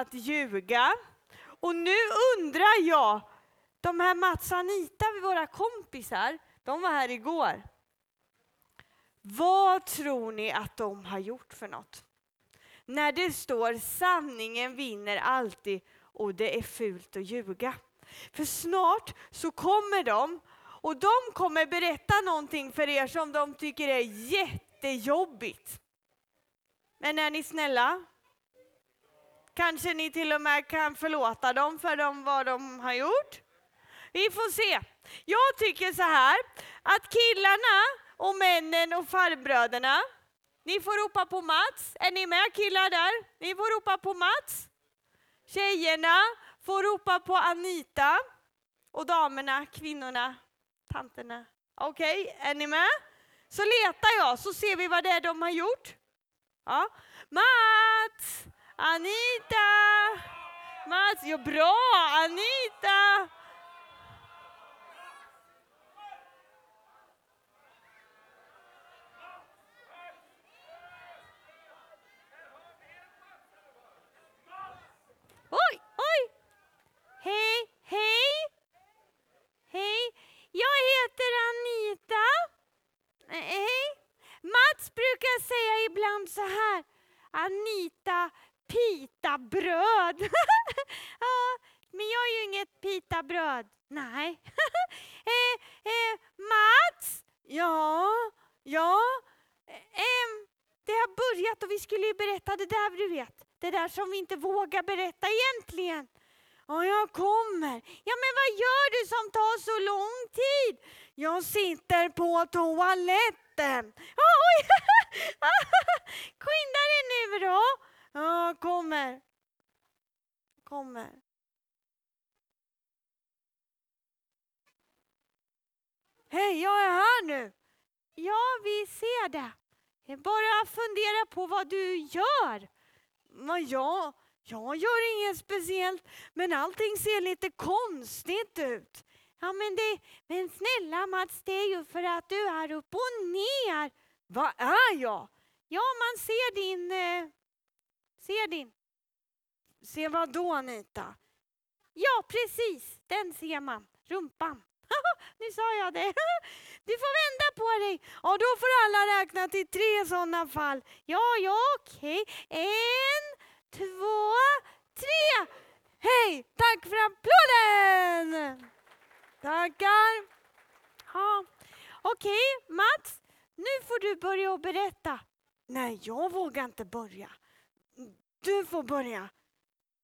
att ljuga. Och nu undrar jag, de här Mats och Anita, våra kompisar, de var här igår. Vad tror ni att de har gjort för något? När det står sanningen vinner alltid och det är fult att ljuga. För snart så kommer de och de kommer berätta någonting för er som de tycker är jättejobbigt. Men är ni snälla? Kanske ni till och med kan förlåta dem för dem, vad de har gjort? Vi får se. Jag tycker så här att killarna och männen och farbröderna, ni får ropa på Mats. Är ni med killar där? Ni får ropa på Mats. Tjejerna får ropa på Anita. Och damerna, kvinnorna, tanterna. Okej, okay, är ni med? Så letar jag så ser vi vad det är de har gjort. Ja. Mats! Anita! Mats, ja bra! Anita! Oj, oj! Hej, hej! Hej, jag heter Anita. Eh, eh, hej. Mats brukar säga ibland så här, Anita pitabröd. ja, men jag är ju inget pitabröd. Nej. eh, eh, Mats? Ja, ja. Eh, det har börjat och vi skulle ju berätta det där du vet. Det där som vi inte vågar berätta egentligen. Ja, jag kommer. Ja, men vad gör du som tar så lång tid? Jag sitter på toaletten. Oj! Skynda dig nu då. Ja, kommer. Kommer. Hej, jag är här nu. Ja, vi ser det. Bara fundera på vad du gör. Men jag? Jag gör inget speciellt, men allting ser lite konstigt ut. Ja, men, det, men snälla Mats, det är ju för att du är upp och ner. Vad är jag? Ja, man ser din... Eh, ser din... Ser vad då Anita? Ja, precis, den ser man. Rumpan. nu sa jag det. Du får vända på dig. Och då får alla räkna till tre sådana fall. Ja, ja, okej. En, två, tre! Hej! Tack för applåden! Tackar. Ja. Okej, Mats, nu får du börja och berätta. Nej, jag vågar inte börja. Du får börja.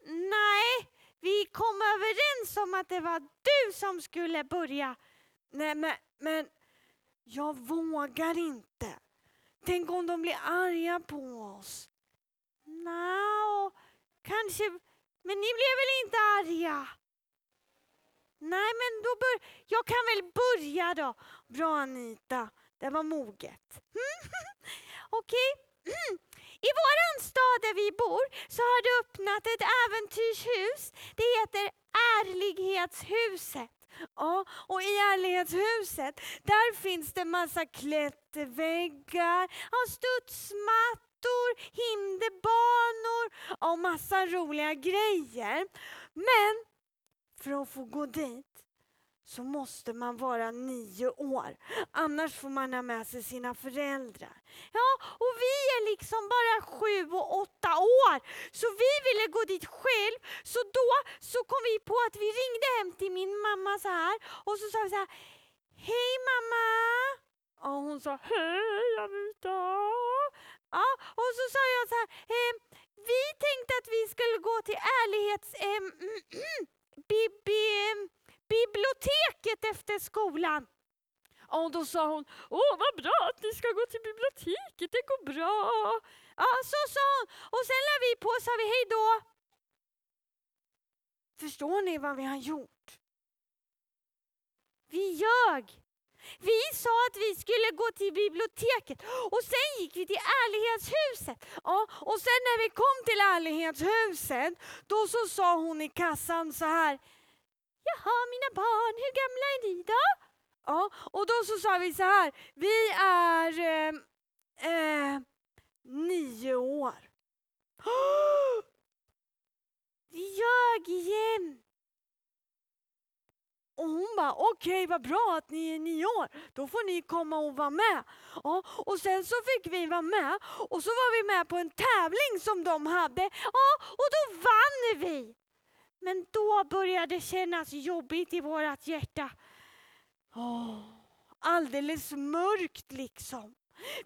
Nej, vi kom överens om att det var du som skulle börja. Nej, men, men jag vågar inte. Tänk om de blir arga på oss. Nå, kanske, men ni blev väl inte arga? Nej, men då bör, jag kan väl börja då. Bra Anita, det var moget. Okej. Okay. I våran stad där vi bor så har det öppnat ett äventyrshus. Det heter Ärlighetshuset. Ja, och i ärlighetshuset där finns det massa klätterväggar, studsmattor, hinderbanor och massa roliga grejer. Men för att få gå dit så måste man vara nio år. Annars får man ha med sig sina föräldrar. Ja, och vi är liksom bara sju och åtta år. Så vi ville gå dit själv. Så då så kom vi på att vi ringde hem till min mamma så här. Och så sa vi så här. Hej mamma! Och hon sa hej Anita. Ja, och så sa jag så här. ehm, vi tänkte att vi skulle gå till ärlighets... Eh, Bibi ehm, biblioteket efter skolan. Och då sa hon, åh vad bra att ni ska gå till biblioteket, det går bra. Ja, så sa hon. Och sen la vi på och sa vi hej då. Förstår ni vad vi har gjort? Vi ljög. Vi sa att vi skulle gå till biblioteket och sen gick vi till ärlighetshuset. Ja, och sen när vi kom till ärlighetshuset, då så sa hon i kassan så här, jaha mina barn, hur gamla är ni då? Ja, och då så sa vi så här, vi är eh, eh, nio år. Oh! Vi ljög igen! Och hon bara, okej okay, vad bra att ni är nio år, då får ni komma och vara med. Ja, och sen så fick vi vara med och så var vi med på en tävling som de hade. Ja, och då vann vi! Men då började det kännas jobbigt i vårt hjärta. Oh, alldeles mörkt liksom.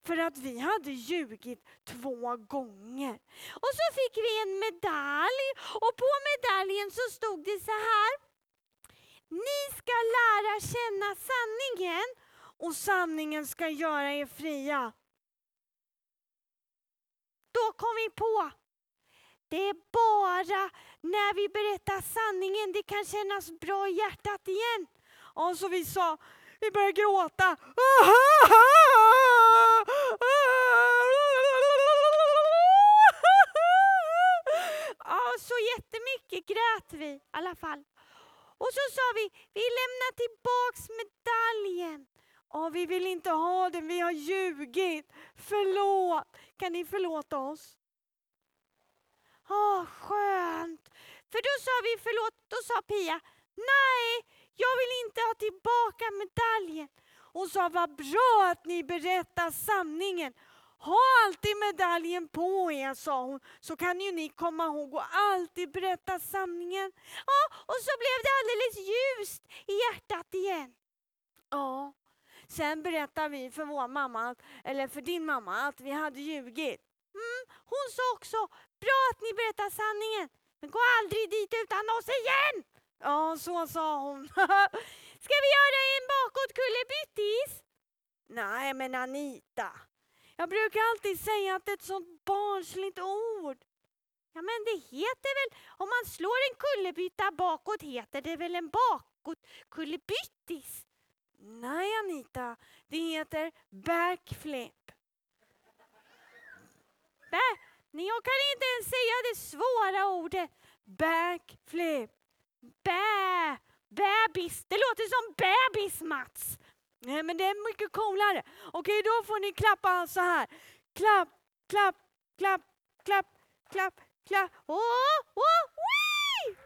För att vi hade ljugit två gånger. Och så fick vi en medalj och på medaljen så stod det så här. Ni ska lära känna sanningen och sanningen ska göra er fria. Då kom vi på. Det är bara när vi berättar sanningen det kan kännas bra i hjärtat igen. Och så vi sa, vi började gråta. Ja, så jättemycket grät vi i alla fall. Och så sa vi, vi lämnar tillbaks medaljen. Och vi vill inte ha den, vi har ljugit. Förlåt. Kan ni förlåta oss? Åh, skönt. För då sa vi förlåt, då sa Pia, nej, jag vill inte ha tillbaka medaljen. Hon sa, vad bra att ni berättar sanningen. Ha alltid medaljen på er, sa hon, så kan ju ni komma ihåg och alltid berätta sanningen. Ja, och så blev det alldeles ljust i hjärtat igen. Ja, sen berättade vi för vår mamma, eller för din mamma, att vi hade ljugit. Mm, hon sa också, bra att ni berättar sanningen, men gå aldrig dit utan oss igen! Ja, så sa hon. Ska vi göra en bakåtkullerbyttis? Nej, men Anita, jag brukar alltid säga att det är ett sånt barnsligt ord. Ja, men det heter väl, om man slår en kullerbytta bakåt heter det väl en bakåtkullerbyttis? Nej, Anita, det heter backflip. Back jag kan inte ens säga det svåra ordet. Backflip. Bä, bebis. Det låter som bebis, Mats. Nej, men det är mycket coolare. Okej, då får ni klappa så här. Klapp, klapp, klapp, klapp, klapp, klapp. Oh, oh, wee!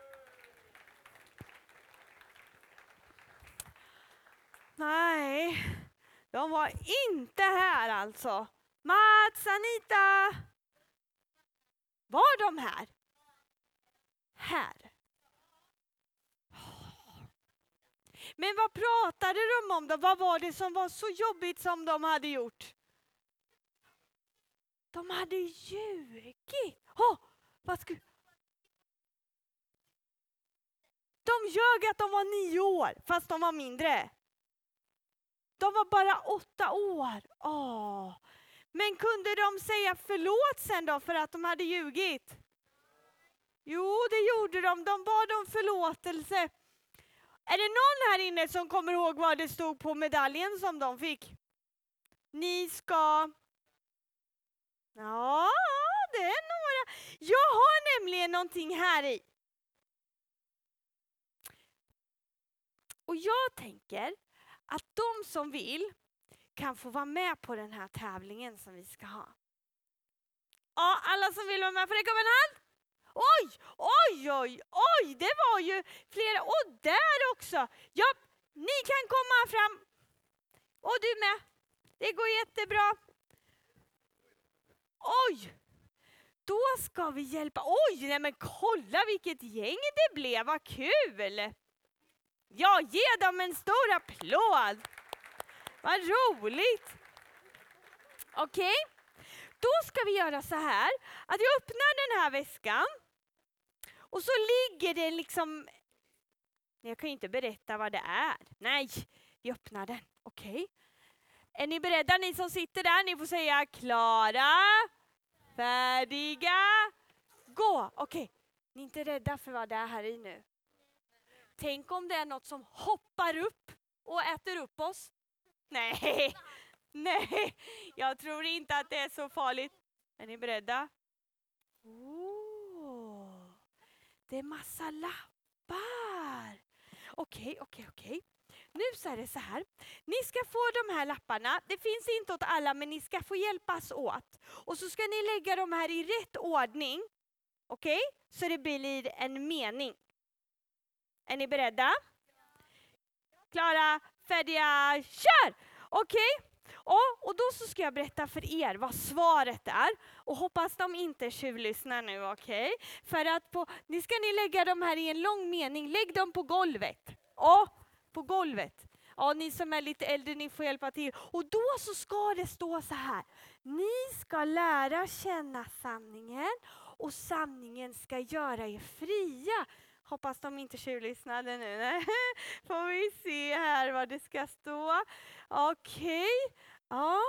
Nej, de var inte här alltså. Mats, Anita. Var de här? Här. Men vad pratade de om då? Vad var det som var så jobbigt som de hade gjort? De hade ljugit. Oh, vad skulle... De ljög att de var nio år, fast de var mindre. De var bara åtta år. Oh. Men kunde de säga förlåt sen då för att de hade ljugit? Jo, det gjorde de. De bad om förlåtelse. Är det någon här inne som kommer ihåg vad det stod på medaljen som de fick? Ni ska... Ja, det är några. Jag har nämligen någonting här i. Och jag tänker att de som vill kan få vara med på den här tävlingen som vi ska ha. Ja, alla som vill vara med får räcka upp en hand. Oj, oj, oj, oj, det var ju flera. Och där också. Ja, ni kan komma fram. Och du med. Det går jättebra. Oj, då ska vi hjälpa. Oj, nej men kolla vilket gäng det blev. Vad kul! Ja, ge dem en stor applåd. Vad roligt. Okej, okay. då ska vi göra så här att jag öppnar den här väskan och så ligger det liksom... Jag kan ju inte berätta vad det är. Nej, vi öppnar den. Okej. Okay. Är ni beredda ni som sitter där? Ni får säga klara, färdiga, gå. Okej, okay. ni är inte rädda för vad det är här i nu? Tänk om det är något som hoppar upp och äter upp oss? Nej, nej, jag tror inte att det är så farligt. Är ni beredda? Oh. Det är massa lappar. Okej, okej, okej. Nu så är det så här. Ni ska få de här lapparna. Det finns inte åt alla, men ni ska få hjälpas åt. Och så ska ni lägga de här i rätt ordning. Okej? Så det blir en mening. Är ni beredda? klara, färdiga, kör! Okej? Och, och då så ska jag berätta för er vad svaret är. Och hoppas de inte tjuvlyssnar nu, okej? För att på, ni ska ni lägga de här i en lång mening, lägg dem på golvet. Ja, på golvet. Ja, ni som är lite äldre, ni får hjälpa till. Och då så ska det stå så här. Ni ska lära känna sanningen och sanningen ska göra er fria. Hoppas de inte tjuvlyssnade nu. Får vi se här vad det ska stå. Okej. Okay. Ja.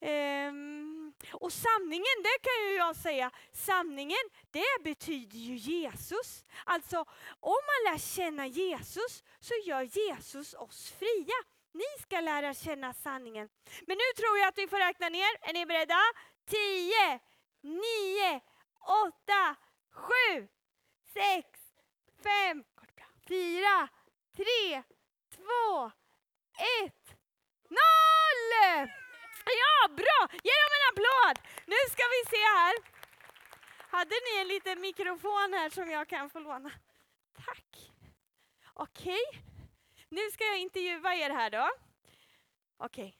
Um, och sanningen, det kan ju jag säga, sanningen det betyder ju Jesus. Alltså om man lär känna Jesus så gör Jesus oss fria. Ni ska lära känna sanningen. Men nu tror jag att vi får räkna ner. Är ni beredda? 10, 9, 8, 7, 6, 5, 4, 3, 2, 1, 0! Ja, bra! Ge dem en applåd! Nu ska vi se här. Hade ni en liten mikrofon här som jag kan få låna? Tack. Okej, okay. nu ska jag intervjua er här då. Okej, okay.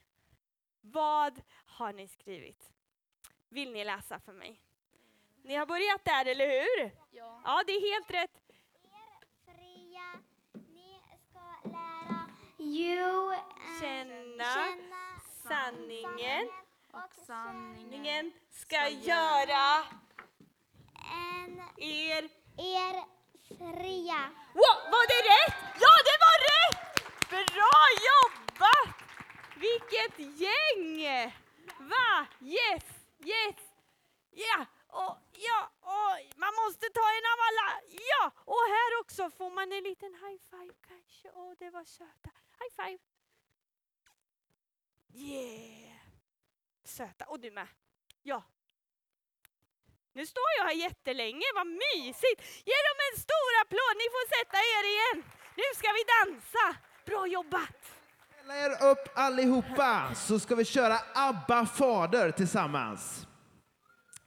vad har ni skrivit? Vill ni läsa för mig? Ni har börjat där, eller hur? Ja. Ja, det är helt rätt. Er fria, ni ska lära ju känna, känna sanningen och sanningen ska göra en er, er fria. Wow, var det rätt? Ja, det var rätt! Bra jobbat! Vilket gäng! Va? Yes, yes, ja, och ja, och man måste ta en av alla. Ja, och här också får man en liten high five kanske. Åh, det var söta. High five. Yeah! Söta. Och du med. Ja. Nu står jag här jättelänge, vad mysigt! Ge dem en stor applåd, ni får sätta er igen. Nu ska vi dansa. Bra jobbat! Ställa er upp allihopa så ska vi köra ABBA Fader tillsammans.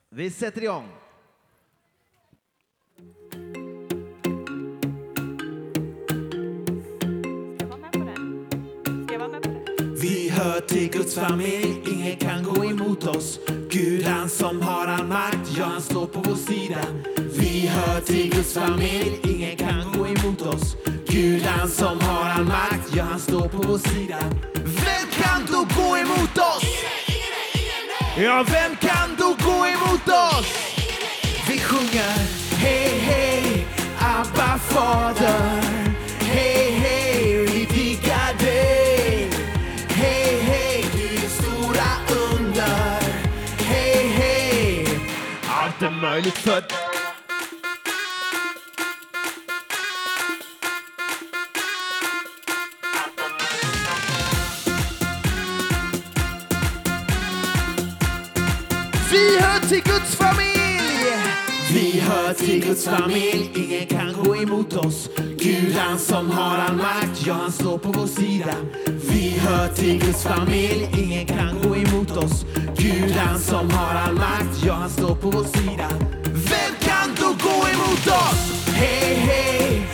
Vi sätter igång. Vi hör till Guds familj, ingen kan gå emot oss. Gud han som har all makt, ja han står på vår sida. Vi hör till Guds familj, ingen kan gå emot oss. Gud han som har all makt, ja han står på vår sida. Vem kan då gå emot oss? Ja, vem kan då gå emot oss? Vi sjunger hej, hej, Abba fader. Allt är möjligt för Vi hör till Guds familj! Vi hör till Guds familj, ingen kan gå emot oss. Gud han som har all makt, ja han står på vår sida. Vi hör till Guds familj, ingen kan gå emot oss. Gud han som har all makt, ja han står på vår sida. Vem kan då gå emot oss? Hej, hej,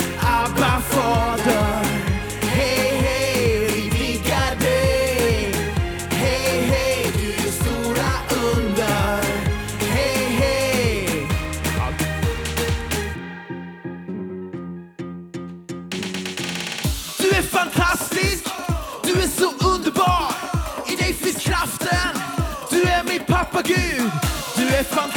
min pappa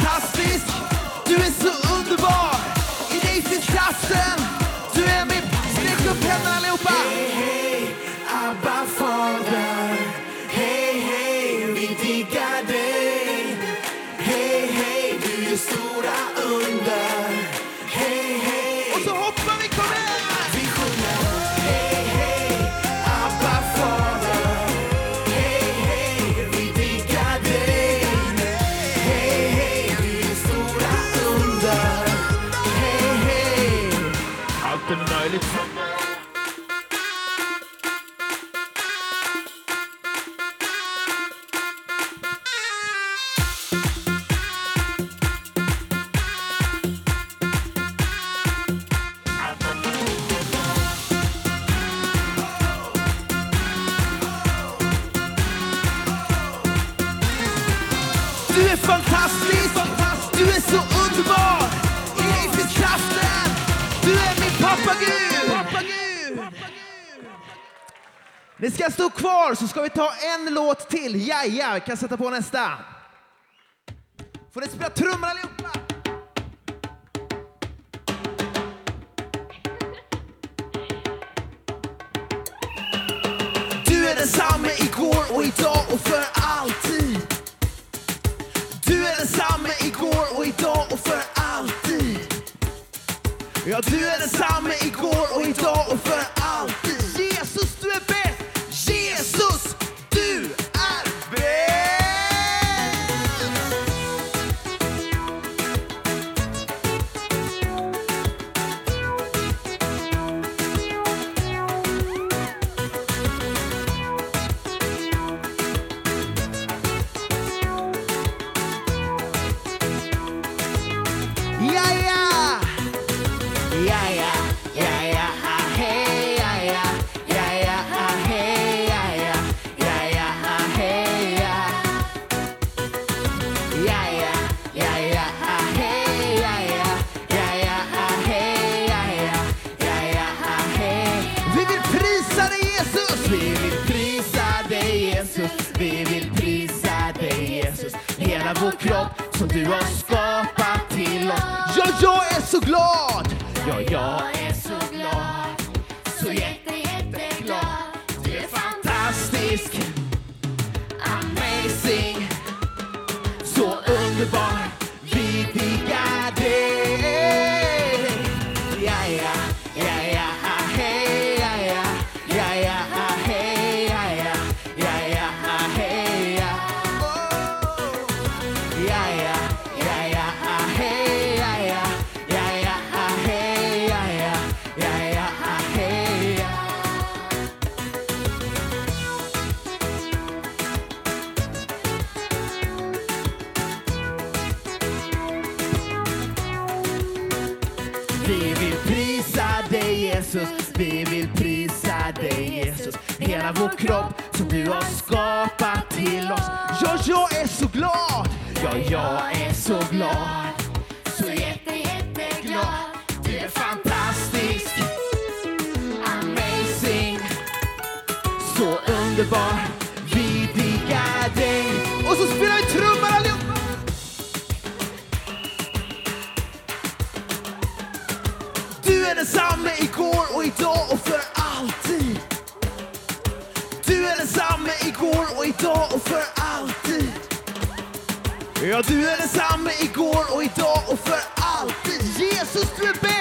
Gud. Du Ni ska stå kvar så ska vi ta en låt till. Jaja, vi kan sätta på nästa. Får ni spela trummor allihopa? Är så glad! Ja, jag är så glad. Så jätte, är vår kropp som du har skapat till oss. Ja, jag är så glad! Ja, jag är så glad. Så jätte, jätteglad Du är fantastisk. Amazing. Så underbar. Vi diggar dig. Och så spelar vi trummor allihopa! Du är densamme igår och idag. Och idag och för alltid. Ja, du är densamme igår och idag och för alltid. Jesus, du är bäst!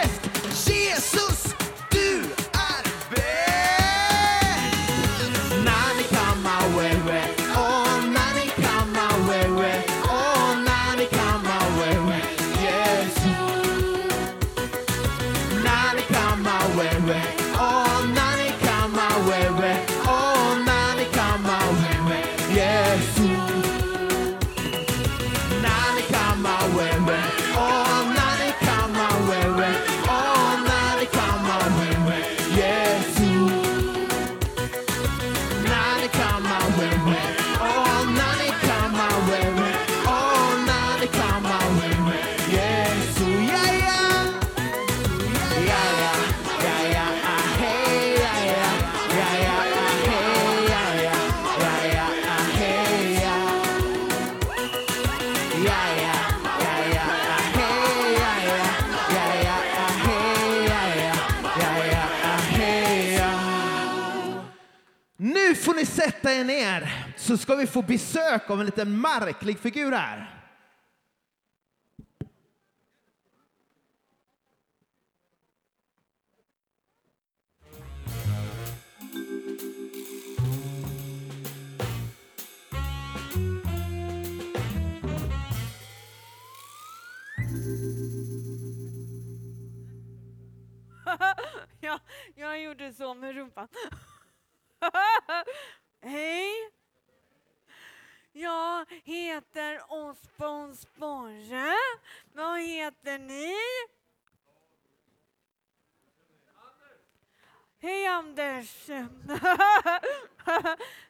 Er ner så ska vi få besök av en liten märklig figur här. Ja, jag gjorde så med rumpan. Hej! Jag heter Osborn Sporre. Vad heter ni? Hej Anders!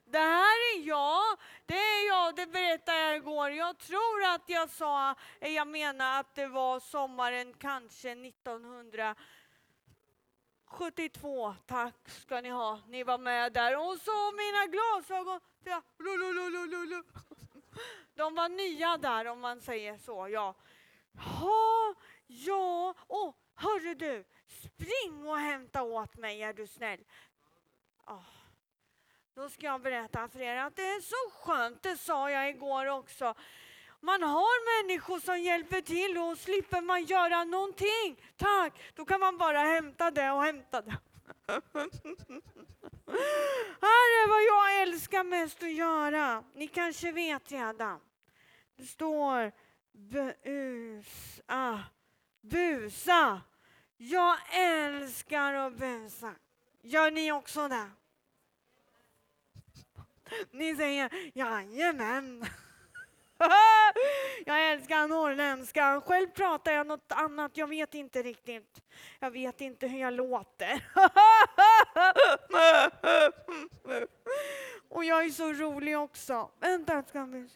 det här är jag. Det är jag, det berättade jag igår. Jag tror att jag sa, jag menar att det var sommaren kanske 1900. 72, Tack ska ni ha, ni var med där. Och så mina glasögon. De var nya där om man säger så, ja. Ha, ja, Oh, hörru du, spring och hämta åt mig är du snäll. Oh. Då ska jag berätta för er att det är så skönt, det sa jag igår också. Man har människor som hjälper till och slipper man göra någonting. Tack! Då kan man bara hämta det och hämta det. Här är vad jag älskar mest att göra. Ni kanske vet redan. Det står busa. Busa. Jag älskar att busa. Gör ni också det? Ni säger jajamän. Jag älskar norrländskan. Själv pratar jag något annat. Jag vet inte riktigt. Jag vet inte hur jag låter. Och jag är så rolig också. Vänta, ska vi...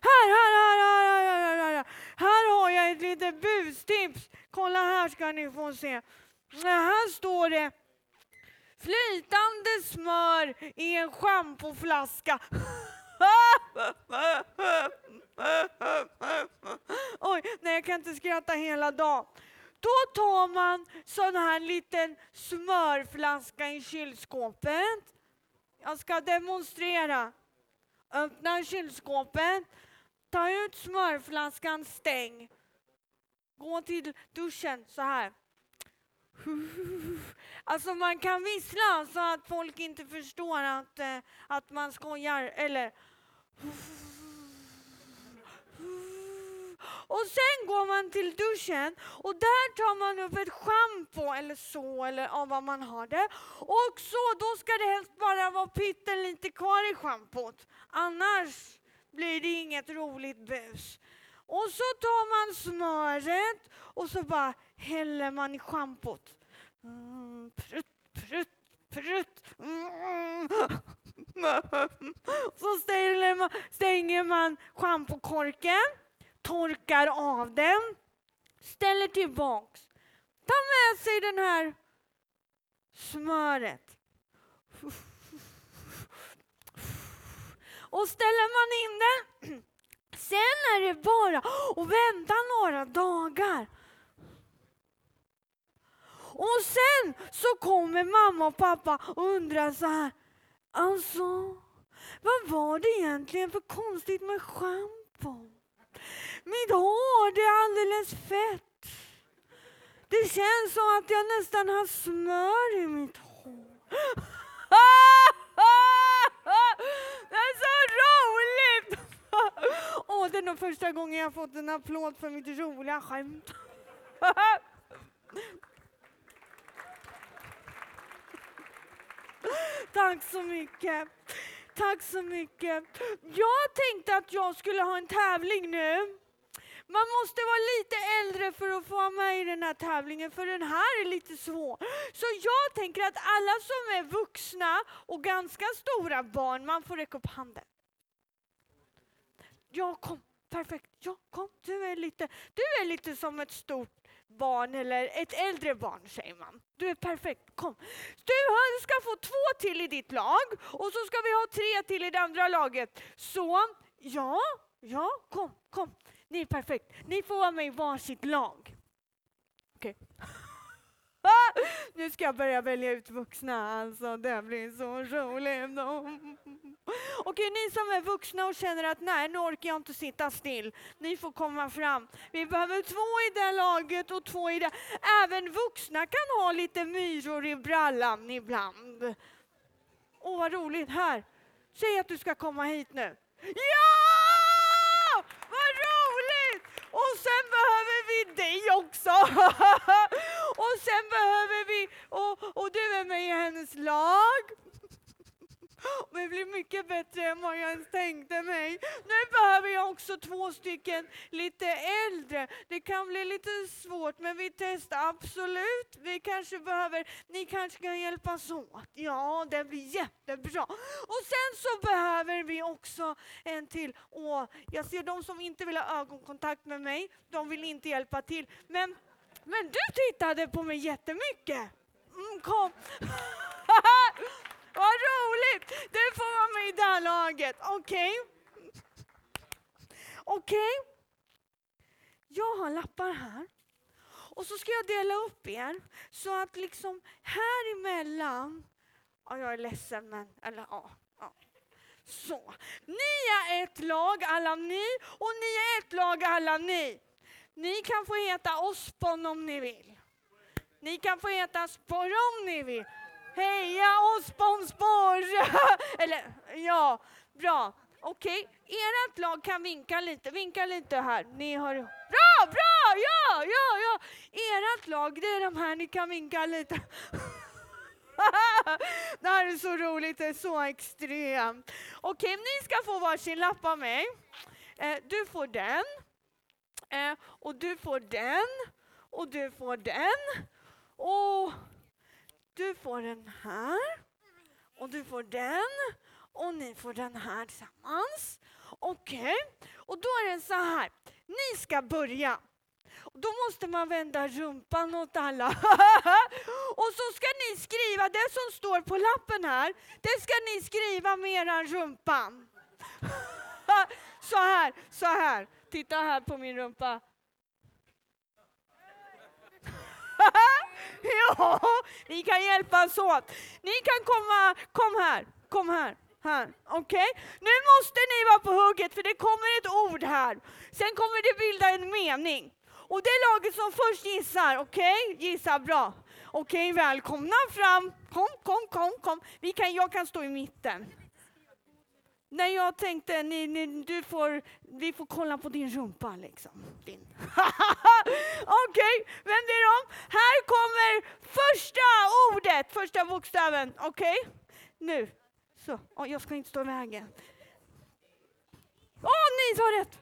Här, här, här, här, här, här, här, här. Här har jag ett litet bustips. Kolla här ska ni få se. Här står det flytande smör i en schampoflaska. Oj, nej jag kan inte skratta hela dagen. Då tar man sån här liten smörflaska i kylskåpet. Jag ska demonstrera. Öppna kylskåpet, ta ut smörflaskan, stäng. Gå till duschen så här. Alltså man kan vissla så att folk inte förstår att, eh, att man skojar. Eller och sen går man till duschen och där tar man upp ett schampo eller så, eller av vad man har det. Och så, då ska det helst bara vara pyttelite kvar i schampot. Annars blir det inget roligt bus. Och så tar man smöret och så bara häller man i schampot. Mm, prutt, prutt, prutt. Mm. Så man, stänger man schampokorken, torkar av den, ställer tillbaks. Tar med sig den här smöret. Och ställer man in den, sen är det bara att vänta några dagar. Och sen så kommer mamma och pappa och undrar så här, Alltså, vad var det egentligen för konstigt med schampo? Mitt hår, det är alldeles fett. Det känns som att jag nästan har smör i mitt hår. Det är så roligt! Åh, det är nog första gången jag fått en applåd för mitt roliga skämt. Tack så mycket. Tack så mycket. Jag tänkte att jag skulle ha en tävling nu. Man måste vara lite äldre för att få vara med i den här tävlingen, för den här är lite svår. Så jag tänker att alla som är vuxna och ganska stora barn, man får räcka upp handen. Ja, kom. Perfekt. Ja, kom. Du är lite, du är lite som ett stort barn eller ett äldre barn säger man. Du är perfekt, kom. Du ska få två till i ditt lag och så ska vi ha tre till i det andra laget. Så, ja, ja, kom, kom. Ni är perfekt. Ni får vara med i varsitt lag. Okej. Okay. nu ska jag börja välja ut vuxna, alltså det blir så roligt. Okej, ni som är vuxna och känner att nej, nu orkar jag inte sitta still. Ni får komma fram. Vi behöver två i det laget och två i det. Även vuxna kan ha lite myror i brallan ibland. Åh, vad roligt. Här, säg att du ska komma hit nu. Ja! Vad roligt! Och sen behöver vi dig också. och sen behöver vi, och, och du är med i hennes lag. Det blir mycket bättre än vad jag ens tänkte mig. Nu behöver jag också två stycken lite äldre. Det kan bli lite svårt, men vi testar absolut. Vi kanske behöver, ni kanske kan hjälpas åt. Ja, det blir jättebra. Och sen så behöver vi också en till. Åh, jag ser de som inte vill ha ögonkontakt med mig, de vill inte hjälpa till. Men, men du tittade på mig jättemycket. Mm, kom. Vad roligt! Du får vara med i det här laget. Okej? Okej? Jag har lappar här. Och så ska jag dela upp er så att liksom här emellan... Ja, jag är ledsen men... Eller ja. ja. Så. Ni är ett lag alla ni och ni är ett lag alla ni. Ni kan få heta Ospon om ni vill. Ni kan få heta Sporr om ni vill. Heja Osbornsborg! Eller ja, bra. Okej, ert lag kan vinka lite. Vinka lite här. Ni har... Bra, bra! Ja, ja, ja! Ert lag, det är de här. Ni kan vinka lite. det här är så roligt, det är så extremt. Okej, ni ska få varsin lapp av mig. Eh, du får den. Eh, och du får den. Och du får den. Och du får den här. Och du får den. Och ni får den här tillsammans. Okej, och då är det så här. Ni ska börja. Och Då måste man vända rumpan åt alla. och så ska ni skriva det som står på lappen här. Det ska ni skriva med eran rumpa. så här, så här. Titta här på min rumpa. ja, vi kan hjälpas åt. Ni kan komma, kom här, kom här. Här, okej? Nu måste ni vara på hugget för det kommer ett ord här. Sen kommer det bilda en mening. Och det laget som först gissar, okej? Gissa bra. Okej, välkomna fram. Kom, kom, kom, kom. Vi kan, jag kan stå i mitten. Nej, jag tänkte, ni, ni, du får, vi får kolla på din rumpa liksom. Din. Okej, vänd er om. Här kommer första ordet, första bokstaven. Okej? Nu. Så, oh, jag ska inte stå i vägen. Åh, ni sa rätt!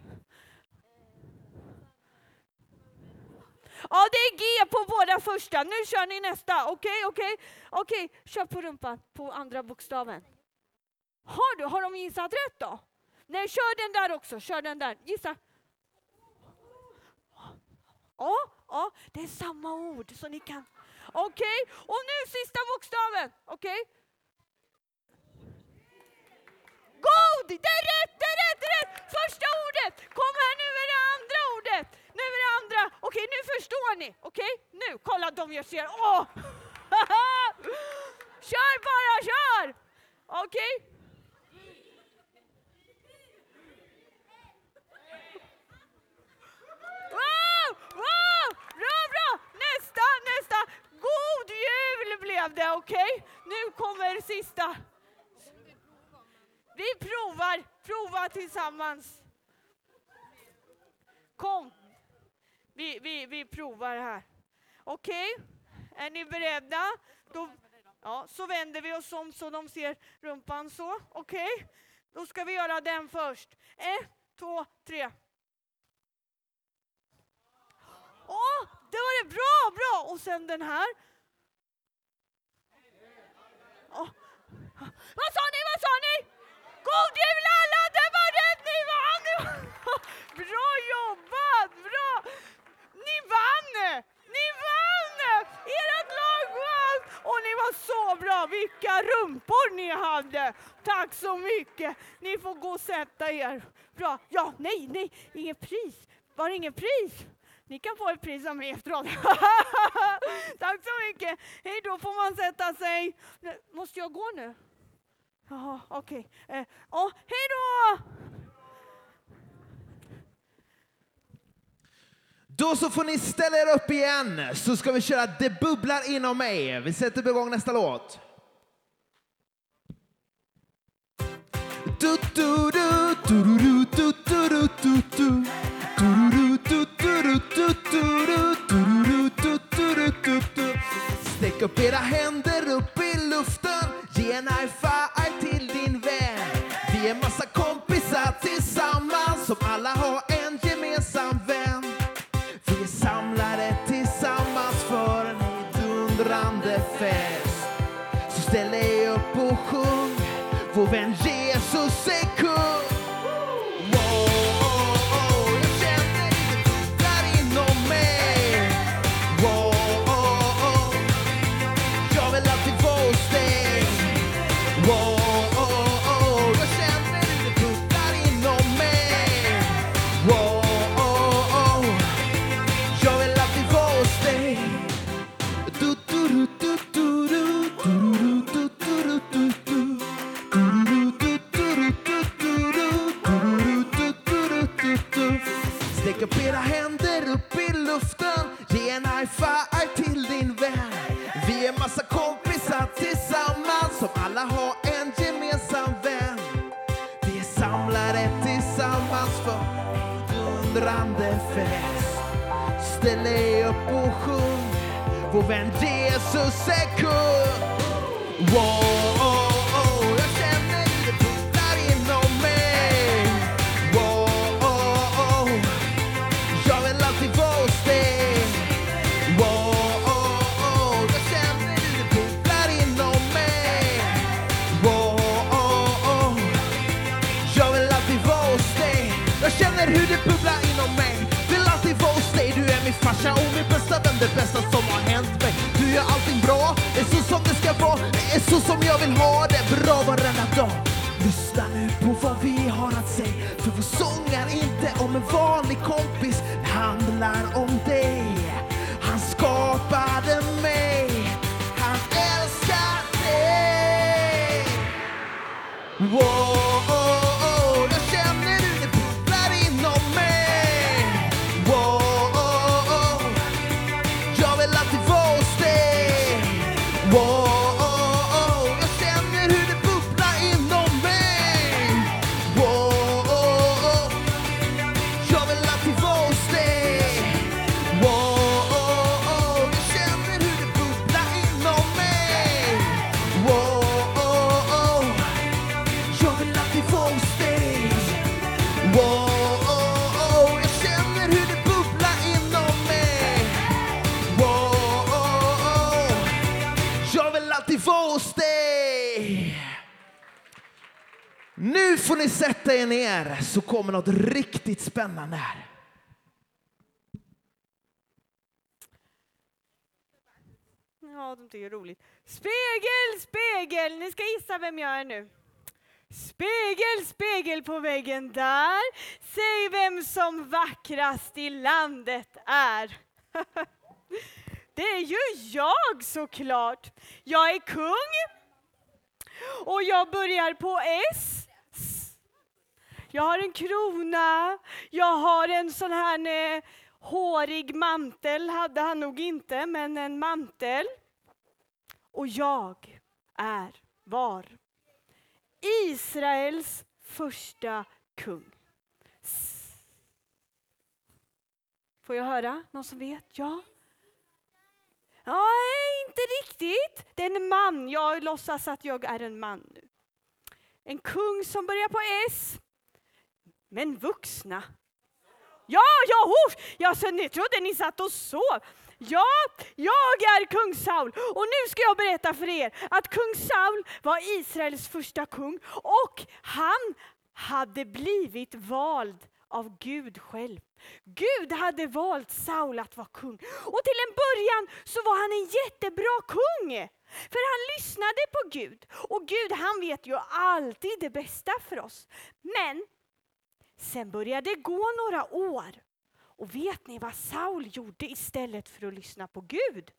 Ja, det är G på båda första. Nu kör ni nästa. Okej, okej. Okej, kör på rumpan på andra bokstaven. Har du? Har de gissat rätt då? Nej, kör den där också. Kör den där. Gissa. Ja, ja, det är samma ord så ni kan. Okej, och nu sista bokstaven. Okej? God! Det är rätt, det är rätt, det är rätt! Första ordet! Kom här, nu med det andra ordet! Nu är det andra. Okej, nu förstår ni. Okej, nu, kolla de jag ser. Åh! kör bara, kör! Okej? Wow! Wow! Bra, bra! Nästa, nästa! God jul blev det, okej? Nu kommer sista. Vi provar, prova tillsammans. Kom. Vi, vi, vi provar här. Okej, är ni beredda? Då, ja, så vänder vi oss om så de ser rumpan så. Okej, då ska vi göra den först. Ett, två, tre. Åh, det var det bra, bra! Och sen den här. Åh. Vad sa ni, vad sa ni? God jul alla, det var rätt, ni vann! Ni vann. Bra jobbat, bra! Ni vann! Ni vann! Ert lag vann! Och ni var så bra, vilka rumpor ni hade! Tack så mycket! Ni får gå och sätta er. Bra, ja, nej, nej, inget pris. Var det inget pris? Ni kan få ett pris av mig efteråt. Tack så mycket. Hej då får man sätta sig. Måste jag gå nu? Jaha, okej. Eh, hej då! Då så får ni ställa er upp igen så ska vi köra Det bubblar inom mig. Vi sätter igång nästa låt. Du, du, du, du, du, du, du, du, du, du. Du, Sträck upp era händer upp i luften. Ge en high five till din vän. Vi är massa kompisar tillsammans som alla har strålande fest. Ställ dig upp och sjung. Vår vän Jesus är kung. Wow, farsa och min bästa vän Det bästa som har hänt mig Du gör allting bra Det är så som det ska vara Det är så som jag vill ha det Bra varenda dag Lyssna nu på vad vi har att säga För vår sång är inte om en vanlig kompis Det handlar om ni sätta er ner så kommer något riktigt spännande här. Ja, de tycker det är roligt. Spegel, spegel! Ni ska gissa vem jag är nu. Spegel, spegel på väggen där. Säg vem som vackrast i landet är. Det är ju jag såklart. Jag är kung. Och jag börjar på S. Jag har en krona. Jag har en sån här eh, hårig mantel. Hade han nog inte, men en mantel. Och jag är, var, Israels första kung. Får jag höra? Någon som vet? Ja? Ja, inte riktigt. Det är en man. Jag låtsas att jag är en man nu. En kung som börjar på S. Men vuxna. Ja, ja, oh, Ja, så ni trodde ni satt och sov. Ja, jag är kung Saul och nu ska jag berätta för er att kung Saul var Israels första kung och han hade blivit vald av Gud själv. Gud hade valt Saul att vara kung och till en början så var han en jättebra kung. För han lyssnade på Gud och Gud han vet ju alltid det bästa för oss. Men sen började det gå några år och vet ni vad Saul gjorde istället för att lyssna på Gud?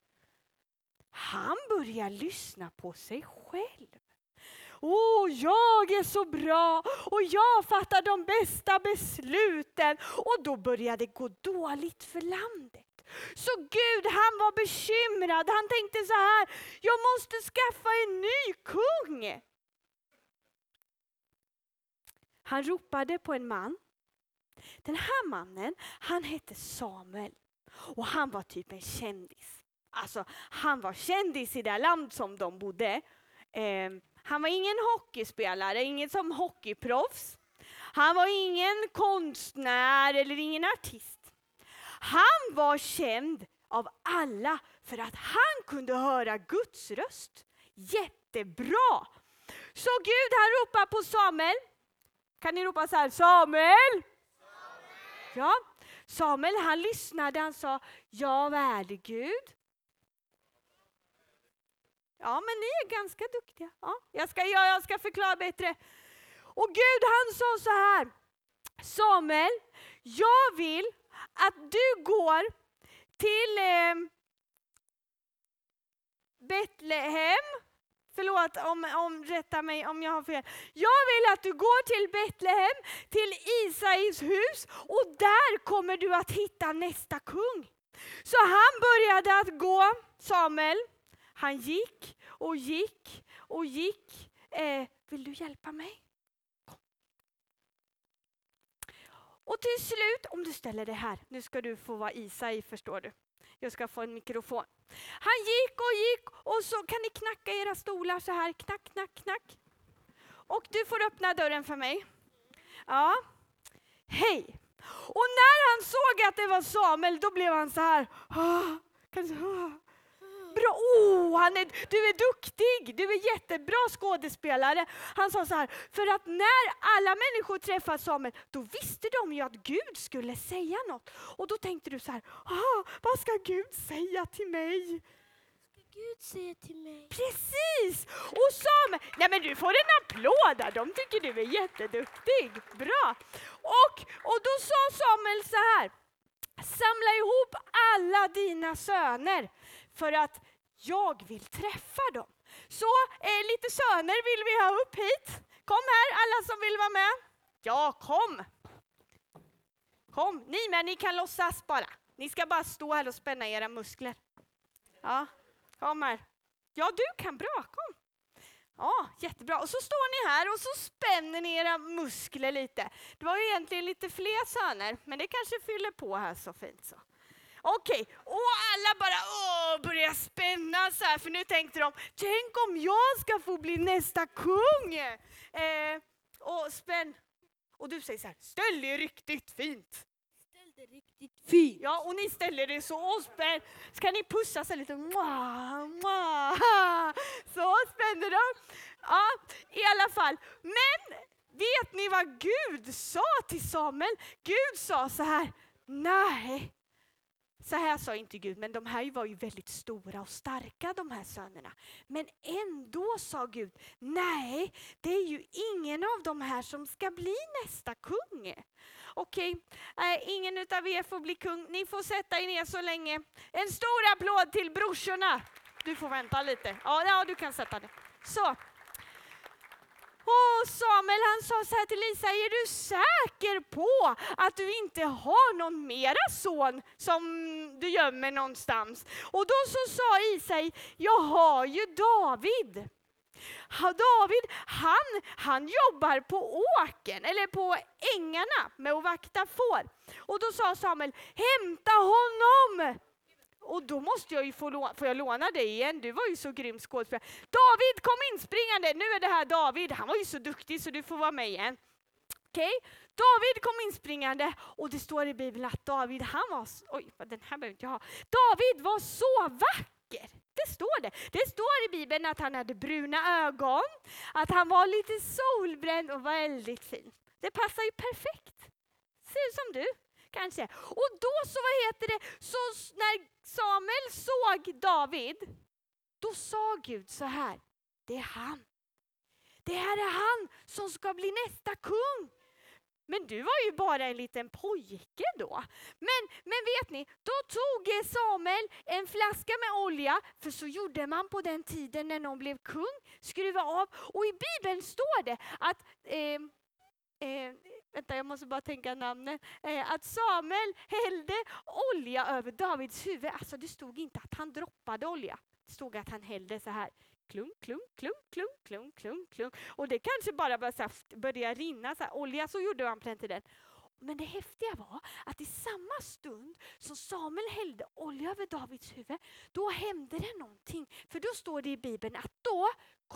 Han började lyssna på sig själv. Åh, jag är så bra och jag fattar de bästa besluten. Och då började det gå dåligt för landet. Så Gud han var bekymrad. Han tänkte så här, jag måste skaffa en ny kung. Han ropade på en man den här mannen, han hette Samuel och han var typ en kändis. Alltså, han var kändis i det land som de bodde. Eh, han var ingen hockeyspelare, ingen som hockeyproffs. Han var ingen konstnär eller ingen artist. Han var känd av alla För att han kunde höra Guds röst. Jättebra! Så Gud han ropar på Samuel. Kan ni ropa så här, Samuel? Ja, Samuel han lyssnade, han sa, ja värde Gud. Ja, men ni är ganska duktiga. Ja, jag, ska, ja, jag ska förklara bättre. Och Gud han sa så här, Samuel, jag vill att du går till eh, Betlehem. Förlåt, om, om, rätta mig om jag har fel. Jag vill att du går till Betlehem, till Isais hus och där kommer du att hitta nästa kung. Så han började att gå, Samuel. Han gick och gick och gick. Eh, vill du hjälpa mig? Och till slut, om du ställer dig här, nu ska du få vara Isai förstår du. Jag ska få en mikrofon. Han gick och gick och så kan ni knacka era stolar så här, knack, knack, knack. Och du får öppna dörren för mig. Ja. Hej! Och när han såg att det var Samuel, då blev han så här. "Ah, kanske, ah." Bra, oh, han är, du är duktig, du är jättebra skådespelare. Han sa så här, för att när alla människor träffade Samuel, då visste de ju att Gud skulle säga något. Och då tänkte du så här, ah, vad ska Gud säga till mig? Gud säger till mig. Precis! Och Samuel, nej men du får en applåd där, de tycker du är jätteduktig. Bra! Och, och då sa Samuel så här, samla ihop alla dina söner för att jag vill träffa dem. Så eh, lite söner vill vi ha upp hit. Kom här alla som vill vara med. Ja, kom! Kom, ni med, ni kan låtsas bara. Ni ska bara stå här och spänna era muskler. Ja, kom här. Ja, du kan bra, kom. Ja, jättebra. Och så står ni här och så spänner ni era muskler lite. Det var ju egentligen lite fler söner, men det kanske fyller på här så fint så. Okej, och alla bara åh, börjar spänna så här, för nu tänkte de, tänk om jag ska få bli nästa kung! Eh, och spänn. Och du säger så här, ställ er riktigt fint. Ställde riktigt fint. Ja, och ni ställer er så och spänn. Ska ni pussa sig lite? Mwah, mwah. Så spänner de. Ja, i alla fall. Men vet ni vad Gud sa till Samuel? Gud sa så här, nej. Så här sa inte Gud, men de här var ju väldigt stora och starka de här sönerna. Men ändå sa Gud, nej, det är ju ingen av de här som ska bli nästa kung. Okej, äh, ingen utav er får bli kung. Ni får sätta er ner så länge. En stor applåd till brorsorna. Du får vänta lite. Ja, ja du kan sätta dig. Så. Och Samuel han sa så här till Lisa, är du säker på att du inte har någon mera son som du gömmer någonstans? Och då så sa Isai, jag har ju David. David, han, han jobbar på åken, eller på ängarna med att vakta får. Och då sa Samuel, hämta honom! Och då måste jag ju få låna, får jag låna dig igen? Du var ju så grym skådespelare. David kom inspringande, nu är det här David, han var ju så duktig så du får vara med igen. Okej, David kom inspringande och det står i Bibeln att David, han var, oj den här behöver inte jag ha. David var så vacker. Det står det. Det står i Bibeln att han hade bruna ögon, att han var lite solbränd och väldigt fin. Det passar ju perfekt. Ser ut som du kanske. Och då så, vad heter det, så när Samuel såg David, då sa Gud så här, det är han. Det här är han som ska bli nästa kung. Men du var ju bara en liten pojke då. Men, men vet ni, då tog Samuel en flaska med olja, för så gjorde man på den tiden när någon blev kung, skruva av. Och i Bibeln står det att eh, Eh, vänta, jag måste bara tänka namnet. Eh, att Samuel hällde olja över Davids huvud. Alltså det stod inte att han droppade olja. Det stod att han hällde så här. Klunk, klunk, klunk, klunk, klunk, klunk, klunk. Och det kanske bara började, började rinna så här, olja. Så gjorde man på den tiden. Men det häftiga var att i samma stund som Samuel hällde olja över Davids huvud, då hände det någonting. För då står det i Bibeln att då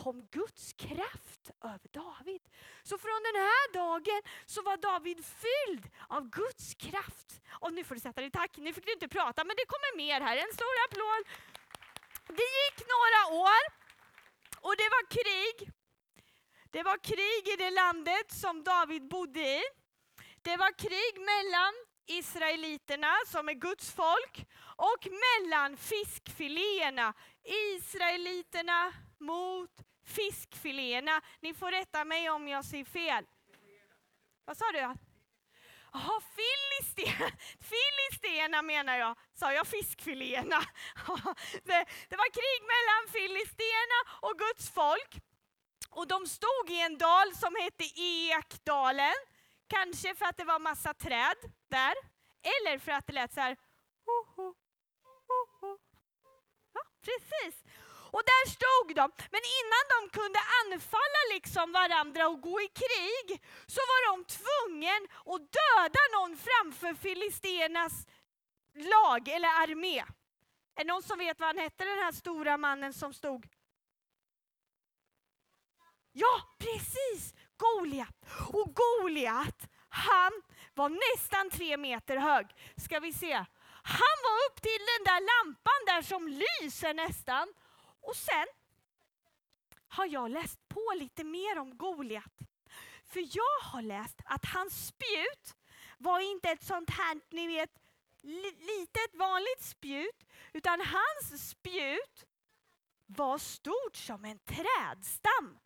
kom Guds kraft över David. Så från den här dagen så var David fylld av Guds kraft. Och nu får du sätta dig, tack. Nu fick du inte prata men det kommer mer här. En stor applåd. Det gick några år och det var krig. Det var krig i det landet som David bodde i. Det var krig mellan israeliterna, som är Guds folk, och mellan fiskfiléerna. Israeliterna mot fiskfiléerna. Ni får rätta mig om jag säger fel. Vad sa du? Jaha, filistéerna filisterna menar jag. Sa jag fiskfiléerna? det, det var krig mellan filisterna och Guds folk. Och de stod i en dal som hette Ekdalen. Kanske för att det var massa träd där. Eller för att det lät så här. Ho, ho, ho, ho. Ja, precis. Och där stod de. Men innan de kunde anfalla liksom varandra och gå i krig så var de tvungna att döda någon framför filisternas lag eller armé. Är det någon som vet vad han hette den här stora mannen som stod? Ja, precis! Goliat. Och Goliat, han var nästan tre meter hög. Ska vi se. Han var upp till den där lampan där som lyser nästan. Och sen har jag läst på lite mer om Goliat. För jag har läst att hans spjut var inte ett sånt här, ni vet, litet vanligt spjut, utan hans spjut var stort som en trädstam.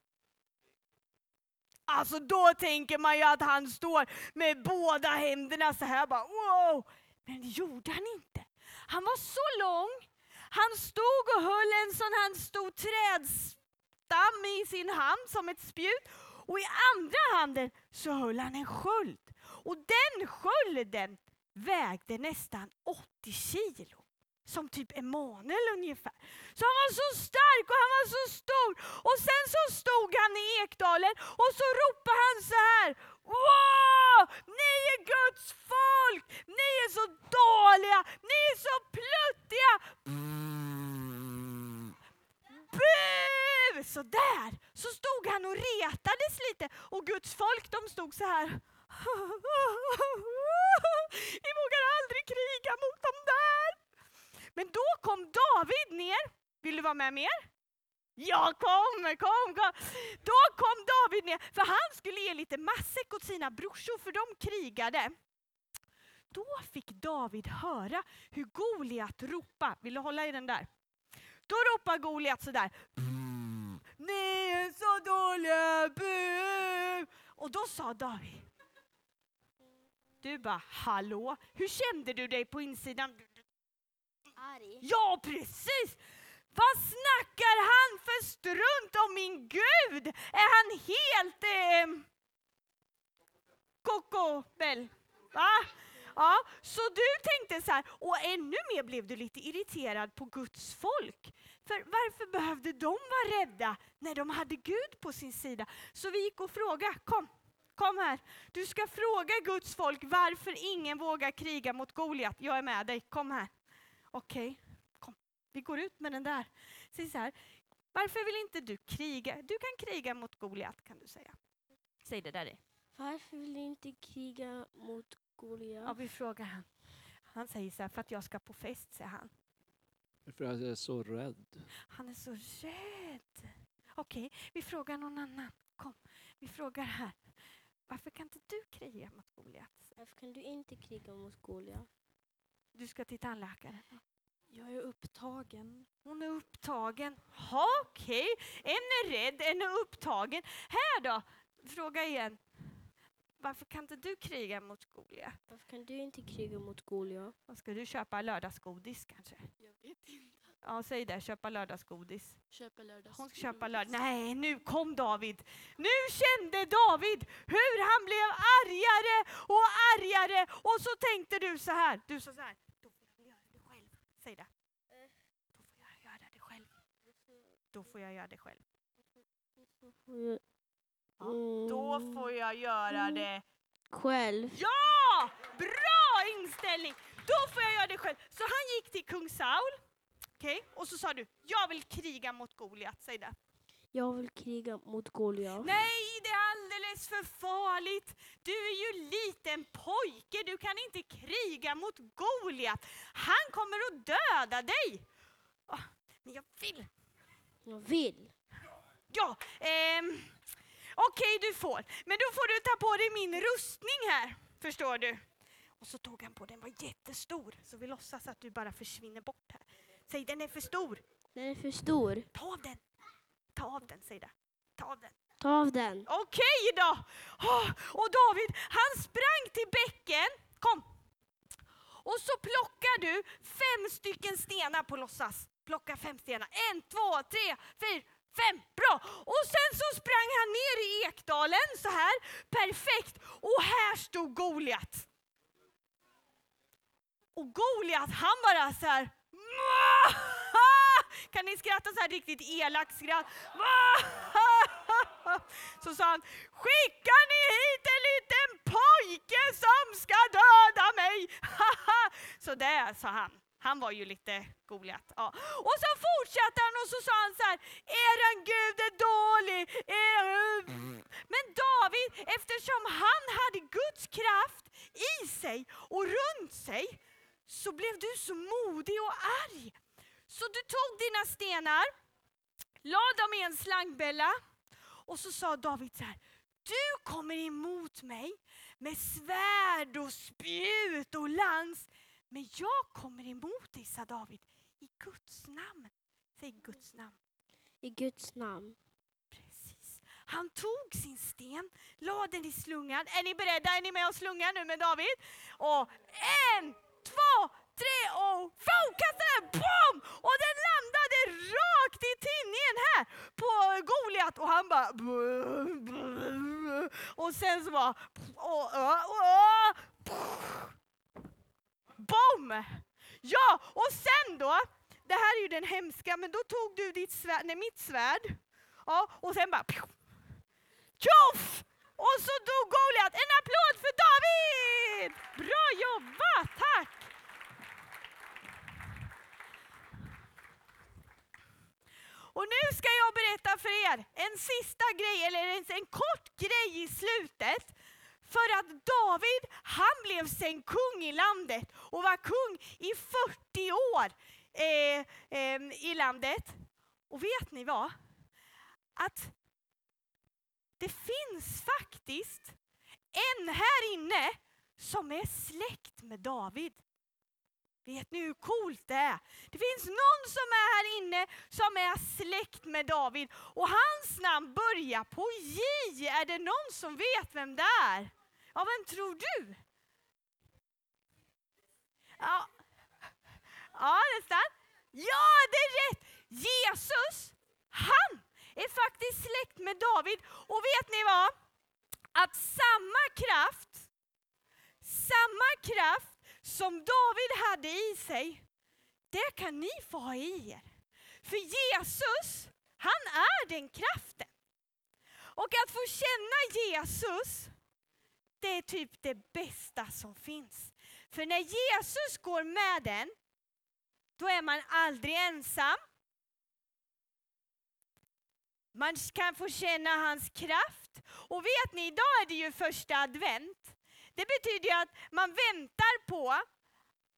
Alltså då tänker man ju att han står med båda händerna så här bara wow. Men det gjorde han inte. Han var så lång. Han stod och höll en sån här stor trädstam i sin hand som ett spjut. Och i andra handen så höll han en sköld. Och den skölden vägde nästan 80 kilo. Som typ Emanuel ungefär. Så han var så stark och han var så stor. Och sen så stod han i Ekdalen och så ropade han så här. Wow! Ni är Guds folk! Ni är så dåliga! Ni är så pluttiga! Bu! Så där! Så stod han och retades lite och Guds folk de stod så här. Vi vågar aldrig kriga mot dem där. Men då kom David ner. Vill du vara med mer? Ja, kom, kom, kom. Då kom David ner, för han skulle ge lite matsäck åt sina brorsor, för de krigade. Då fick David höra hur Goliat ropade. Vill du hålla i den där? Då ropar Goliat sådär. Ni är så dåliga, bu! Och då sa David. Du bara, hallå, hur kände du dig på insidan? Arg. Ja, precis! Vad snackar han för strunt om min Gud? Är han helt eh, kokobell? Va? Ja, så du tänkte så här, och ännu mer blev du lite irriterad på Guds folk. För varför behövde de vara rädda när de hade Gud på sin sida? Så vi gick och frågade, kom, kom här. Du ska fråga Guds folk varför ingen vågar kriga mot Goliat. Jag är med dig, kom här. Okej, Okay. Vi går ut med den där. Säg så här, varför vill inte du kriga? Du kan kriga mot Goliat kan du säga. Säg det där i. Varför vill du inte kriga mot Goliat? Ja, vi frågar han. Han säger så här, för att jag ska på fest, säger han. För att jag är så rädd. Han är så rädd. Okej, vi frågar någon annan. Kom, vi frågar här. Varför kan inte du kriga mot Goliat? Varför kan du inte kriga mot Goliat? Du ska till tandläkaren. Jag är upptagen. Hon är upptagen. Ha, Okej, en är rädd, en är upptagen. Här då, fråga igen. Varför kan inte du kriga mot Goliat? Varför kan du inte kriga mot Goliat? Ska du köpa? Lördagsgodis kanske? Jag vet inte. Ja, säg det. Köpa lördagsgodis. Köpa lördags. Hon ska köpa lördag. Nej, nu kom David. Nu kände David hur han blev argare och argare. Och så tänkte du så här. Du sa så här. Då får jag göra det själv. Säg det. Då får jag göra det själv. Då får jag göra det själv. Ja, Då får jag göra det. Själv. Ja! ställning. Då får jag göra det själv. Så han gick till kung Saul. Okej, och så sa du, jag vill kriga mot Goliat. Säg det. Jag vill kriga mot Goliat. Nej, det alldeles för farligt. Du är ju liten pojke, du kan inte kriga mot Goliat. Han kommer att döda dig. Ah, men jag vill. Jag vill. Ja, ehm, okej du får. Men då får du ta på dig min rustning här, förstår du. Och så tog han på den, var jättestor. Så vi låtsas att du bara försvinner bort här. Säg den är för stor. Den är för stor. Ta av den. Ta av den, säg det. Ta av den. Ta av den. Okej då! Och David, han sprang till bäcken. Kom! Och så plockar du fem stycken stenar på låtsas. Plocka fem stenar. En, två, tre, fyra, fem. Bra! Och sen så sprang han ner i ekdalen så här. Perfekt! Och här stod Goliat. Och Goliat, han bara så här. Kan ni skratta så här riktigt elakt skratt? Så sa han, skickar ni hit en liten pojke som ska döda mig? Så det sa han. Han var ju lite Goliat. Ja. Och så fortsatte han och så sa han så här, eran Gud är dålig. Er... Men David, eftersom han hade Guds kraft i sig och runt sig, så blev du så modig och arg. Så du tog dina stenar, la dem i en slangbälla och så sa David så här, du kommer emot mig med svärd och spjut och lans, men jag kommer emot dig, sa David, i Guds namn. Säg Guds namn. I Guds namn. Precis. Han tog sin sten, la den i slungan. Är ni beredda? Är ni med och slungar nu med David? Och en, två, tre och boom, Kastade den! Boom! Och den landade rakt i tinningen här på Goliat och han bara... Och sen så bara... Och, och, och, boom! Ja, och sen då, det här är ju den hemska, men då tog du ditt svärd, nej, mitt svärd, ja, och sen bara tjoff! Och så dog Goliat. En applåd för David! Bra jobbat, tack! Och nu ska jag berätta för er en sista grej, eller en, en kort grej i slutet. För att David, han blev sen kung i landet och var kung i 40 år eh, eh, i landet. Och vet ni vad? Att det finns faktiskt en här inne som är släkt med David. Vet ni hur coolt det är? Det finns någon som är här inne som är släkt med David och hans namn börjar på J. Är det någon som vet vem det är? Ja, vem tror du? Ja, ja nästan. Ja, det är rätt! Jesus, han är faktiskt släkt med David. Och vet ni vad? Att samma kraft, samma kraft som David hade i sig, det kan ni få ha i er. För Jesus, han är den kraften. Och att få känna Jesus, det är typ det bästa som finns. För när Jesus går med den, då är man aldrig ensam. Man kan få känna hans kraft. Och vet ni, idag är det ju första advent. Det betyder ju att man väntar på,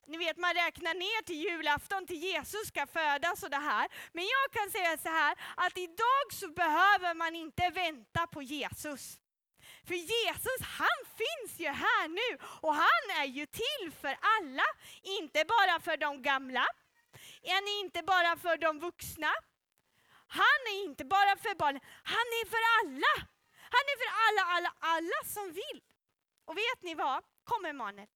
ni vet man räknar ner till julafton till Jesus ska födas och det här. Men jag kan säga så här, att idag så behöver man inte vänta på Jesus. För Jesus han finns ju här nu och han är ju till för alla, inte bara för de gamla, han är inte bara för de vuxna, han är inte bara för barnen, han är för alla. Han är för alla, alla, alla som vill. Och vet ni vad? Kom Emanuel.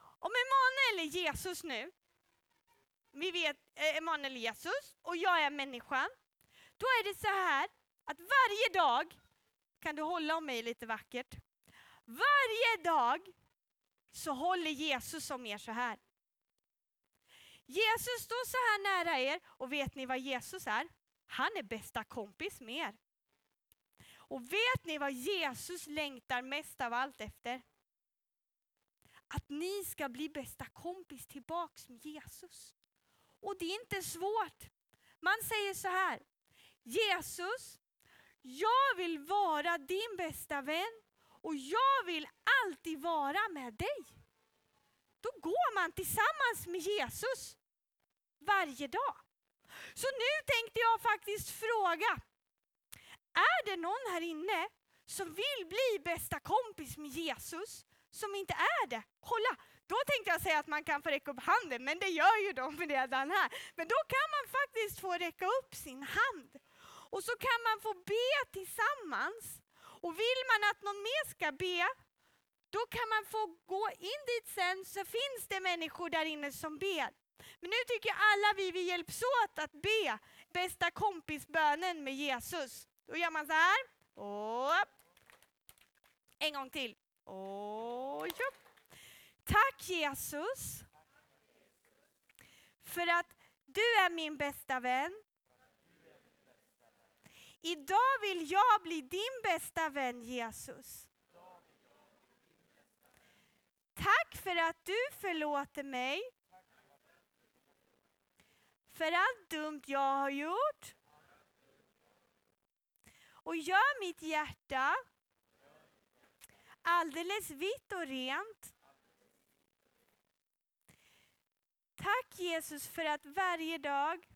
Om Emanuel är Jesus nu, vi vet eh, Emanuel Jesus och jag är människan, då är det så här att varje dag, kan du hålla om mig lite vackert, varje dag så håller Jesus om er så här. Jesus står så här nära er och vet ni vad Jesus är? Han är bästa kompis med er. Och vet ni vad Jesus längtar mest av allt efter? att ni ska bli bästa kompis tillbaks med Jesus. Och det är inte svårt. Man säger så här. Jesus, jag vill vara din bästa vän och jag vill alltid vara med dig. Då går man tillsammans med Jesus varje dag. Så nu tänkte jag faktiskt fråga. Är det någon här inne som vill bli bästa kompis med Jesus som inte är det? Kolla, då tänkte jag säga att man kan få räcka upp handen, men det gör ju de redan här. Men då kan man faktiskt få räcka upp sin hand. Och så kan man få be tillsammans. Och vill man att någon mer ska be, då kan man få gå in dit sen så finns det människor där inne som ber. Men nu tycker jag alla vi, vi hjälps åt att be bästa kompisbönen med Jesus. Då gör man så här. Och en gång till. Och. Tack Jesus för att du är min bästa vän. Idag vill jag bli din bästa vän Jesus. Tack för att du förlåter mig. För allt dumt jag har gjort. Och gör mitt hjärta alldeles vitt och rent. Tack Jesus för att varje dag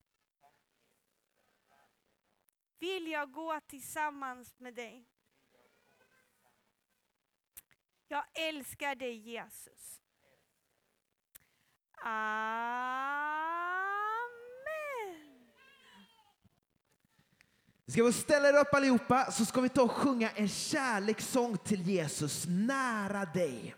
vill jag gå tillsammans med dig. Jag älskar dig Jesus. Amen. Ska vi ställa er upp allihopa så ska vi ta och sjunga en kärlekssång till Jesus, nära dig.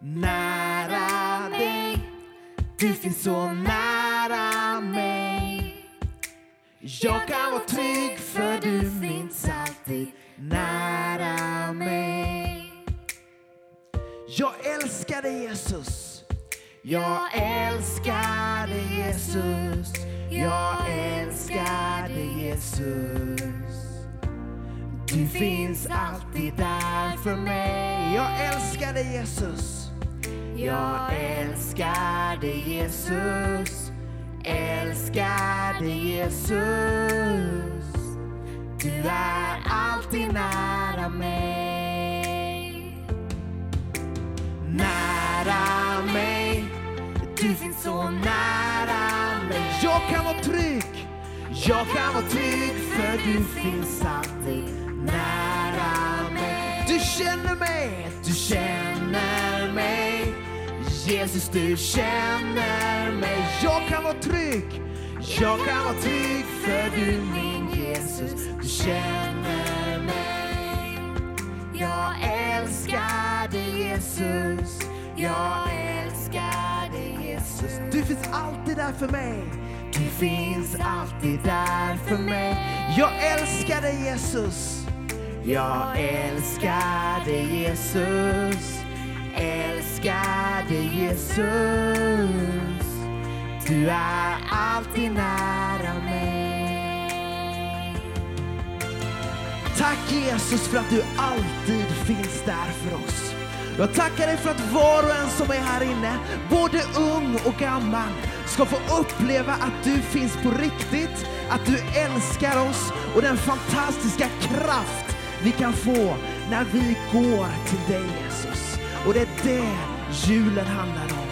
Nära dig, du finns så nära mig. Jag kan vara trygg för älskar dig Jesus. Jag älskar dig Jesus. Jag älskar dig Jesus. Du finns alltid där för mig. Jag älskar dig Jesus. Jag älskar dig Jesus. Älskar dig Jesus. Du är alltid nära mig. Nära mig. Du finns så nära mig. Jag kan vara trygg. Jag kan vara trygg för du finns alltid nära mig. Du känner mig. Du känner mig. Jesus, du känner mig. Jag kan vara trygg. Jag kan vara trygg för du min Jesus. Du känner mig. Jag älskar dig Jesus. Jag älskar dig Jesus. Du finns alltid där för mig. Du finns alltid där för mig. Jag älskar dig Jesus. Jag älskar dig Jesus. Älskar dig Jesus. Du är alltid nära mig. Tack Jesus för att du alltid finns där för oss. Jag tackar dig för att var och en som är här inne, både ung och gammal, ska få uppleva att du finns på riktigt, att du älskar oss och den fantastiska kraft vi kan få när vi går till dig Jesus. Och det är det julen handlar om.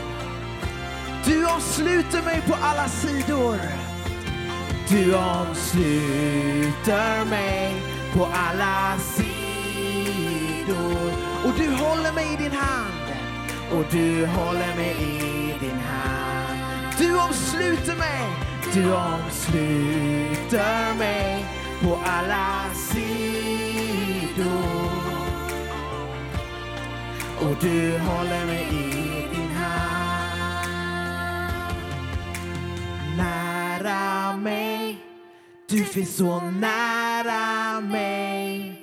Du omsluter mig på alla sidor. Du omsluter mig på alla sidor. Du håller mig i din hand. Och du håller mig i din hand. Du omsluter mig. Du omsluter mig på alla sidor. Och du håller mig i din hand. Nära mig. Du finns så nära mig.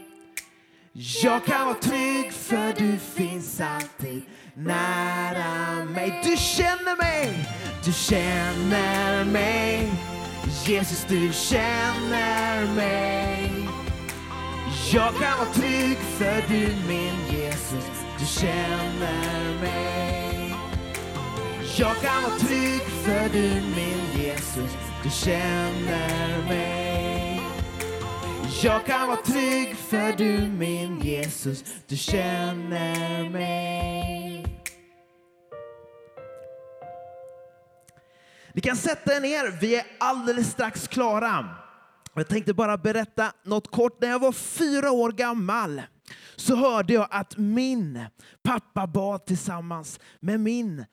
Jag kan vara trygg för du finns alltid nära mig. Du känner mig, du känner mig. Jesus, du känner mig. Jag kan vara trygg för du min Jesus, du känner mig. Jag kan vara trygg för du min Jesus, du känner mig. Jag kan vara trygg för du min Jesus, du känner mig. Ni kan sätta er ner, vi är alldeles strax klara. Jag tänkte bara berätta något kort. När jag var fyra år gammal så hörde jag att min pappa bad tillsammans med min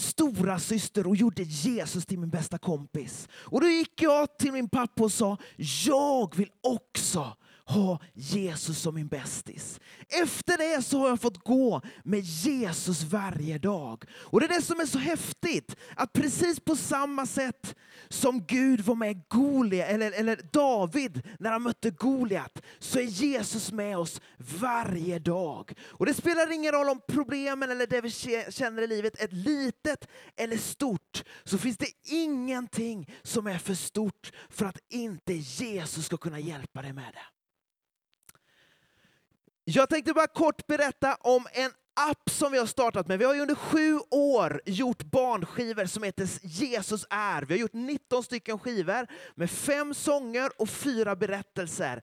stora syster och gjorde Jesus till min bästa kompis. Och då gick jag till min pappa och sa, jag vill också ha Jesus som min bästis. Efter det så har jag fått gå med Jesus varje dag. Och det är det som är så häftigt, att precis på samma sätt som Gud var med Goliat, eller, eller David när han mötte Goliat, så är Jesus med oss varje dag. Och det spelar ingen roll om problemen eller det vi känner i livet är litet eller stort, så finns det ingenting som är för stort för att inte Jesus ska kunna hjälpa dig med det. Jag tänkte bara kort berätta om en app som vi har startat med. Vi har ju under sju år gjort barnskivor som heter Jesus är. Vi har gjort 19 stycken skivor med fem sånger och fyra berättelser.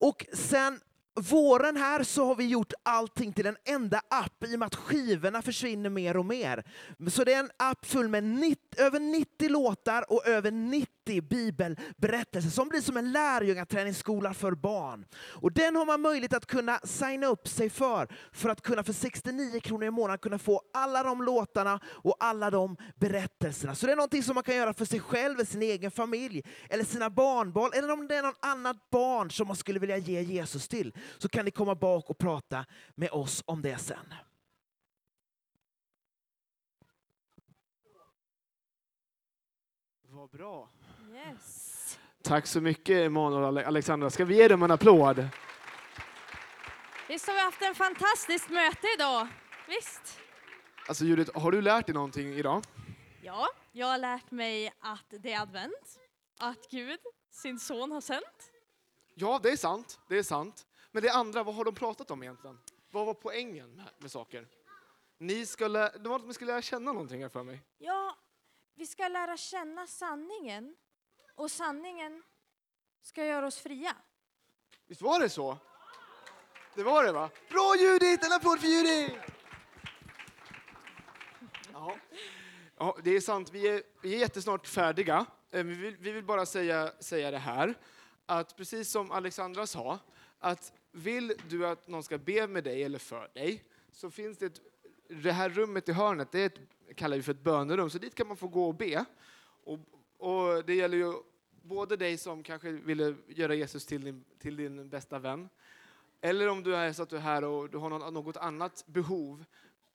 Och sen våren här så har vi gjort allting till en enda app i och med att skivorna försvinner mer och mer. Så det är en app full med 90, över 90 låtar och över 90 bibelberättelser som blir som en lärjungaträningsskola för barn. Och den har man möjlighet att kunna signa upp sig för, för att kunna för 69 kronor i månaden kunna få alla de låtarna och alla de berättelserna. Så det är någonting som man kan göra för sig själv, sin egen familj, eller sina barnbarn, eller om det är någon annat barn som man skulle vilja ge Jesus till så kan ni komma bak och prata med oss om det sen. Vad bra. Yes. Tack så mycket Emanuel och Ale- Alexandra. Ska vi ge dem en applåd? Visst har vi haft en fantastiskt möte idag? Visst? Alltså Judith, har du lärt dig någonting idag? Ja, jag har lärt mig att det är advent, att Gud, sin son, har sänt. Ja, det är sant. Det är sant. Men det andra, vad har de pratat om egentligen? Vad var poängen med, med saker? Ni ska lä- det var att ni skulle lära känna någonting här för mig. Ja, vi ska lära känna sanningen och sanningen ska göra oss fria. Visst var det så? Det var det va? Bra Judith! En applåd för Judith! Ja. ja, det är sant. Vi är, vi är jättesnart färdiga. Eh, Vi vill, vi vill bara säga, säga det här, att precis som Alexandra sa, att vill du att någon ska be med dig eller för dig, så finns det ett, det här rummet i hörnet, det är ett, kallar vi för ett bönerum, så dit kan man få gå och be. Och, och det gäller ju både dig som kanske ville göra Jesus till din, till din bästa vän, eller om du är så att du är här och du har någon, något annat behov,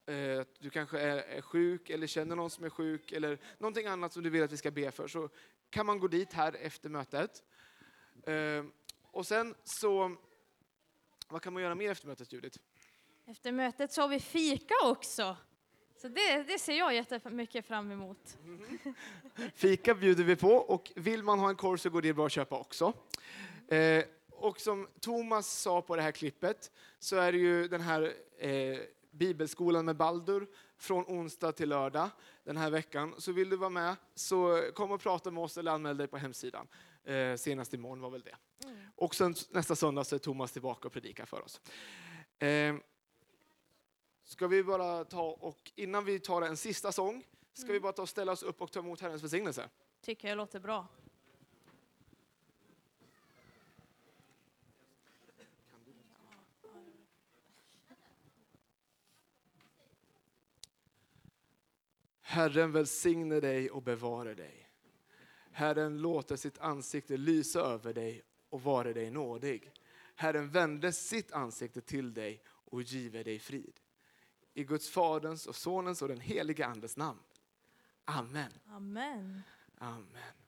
eh, du kanske är, är sjuk eller känner någon som är sjuk eller någonting annat som du vill att vi ska be för, så kan man gå dit här efter mötet. Eh, och sen så, vad kan man göra mer efter mötet Judith? Efter mötet så har vi fika också. Så det, det ser jag jättemycket fram emot. Fika bjuder vi på och vill man ha en korv så går det bra att köpa också. Eh, och som Thomas sa på det här klippet så är det ju den här eh, bibelskolan med Baldur från onsdag till lördag den här veckan. Så vill du vara med så kom och prata med oss eller anmäl dig på hemsidan. Eh, senast imorgon var väl det. Och sen nästa söndag så är Thomas tillbaka och predikar för oss. Eh, ska vi bara ta och innan vi tar en sista sång ska vi bara ta och ställa oss upp och ta emot Herrens välsignelse. Tycker jag låter bra. Herren välsigne dig och bevare dig. Herren låter sitt ansikte lysa över dig och vare dig nådig. Herren vände sitt ansikte till dig och give dig frid. I Guds Faderns och Sonens och den helige Andes namn. Amen. Amen. Amen.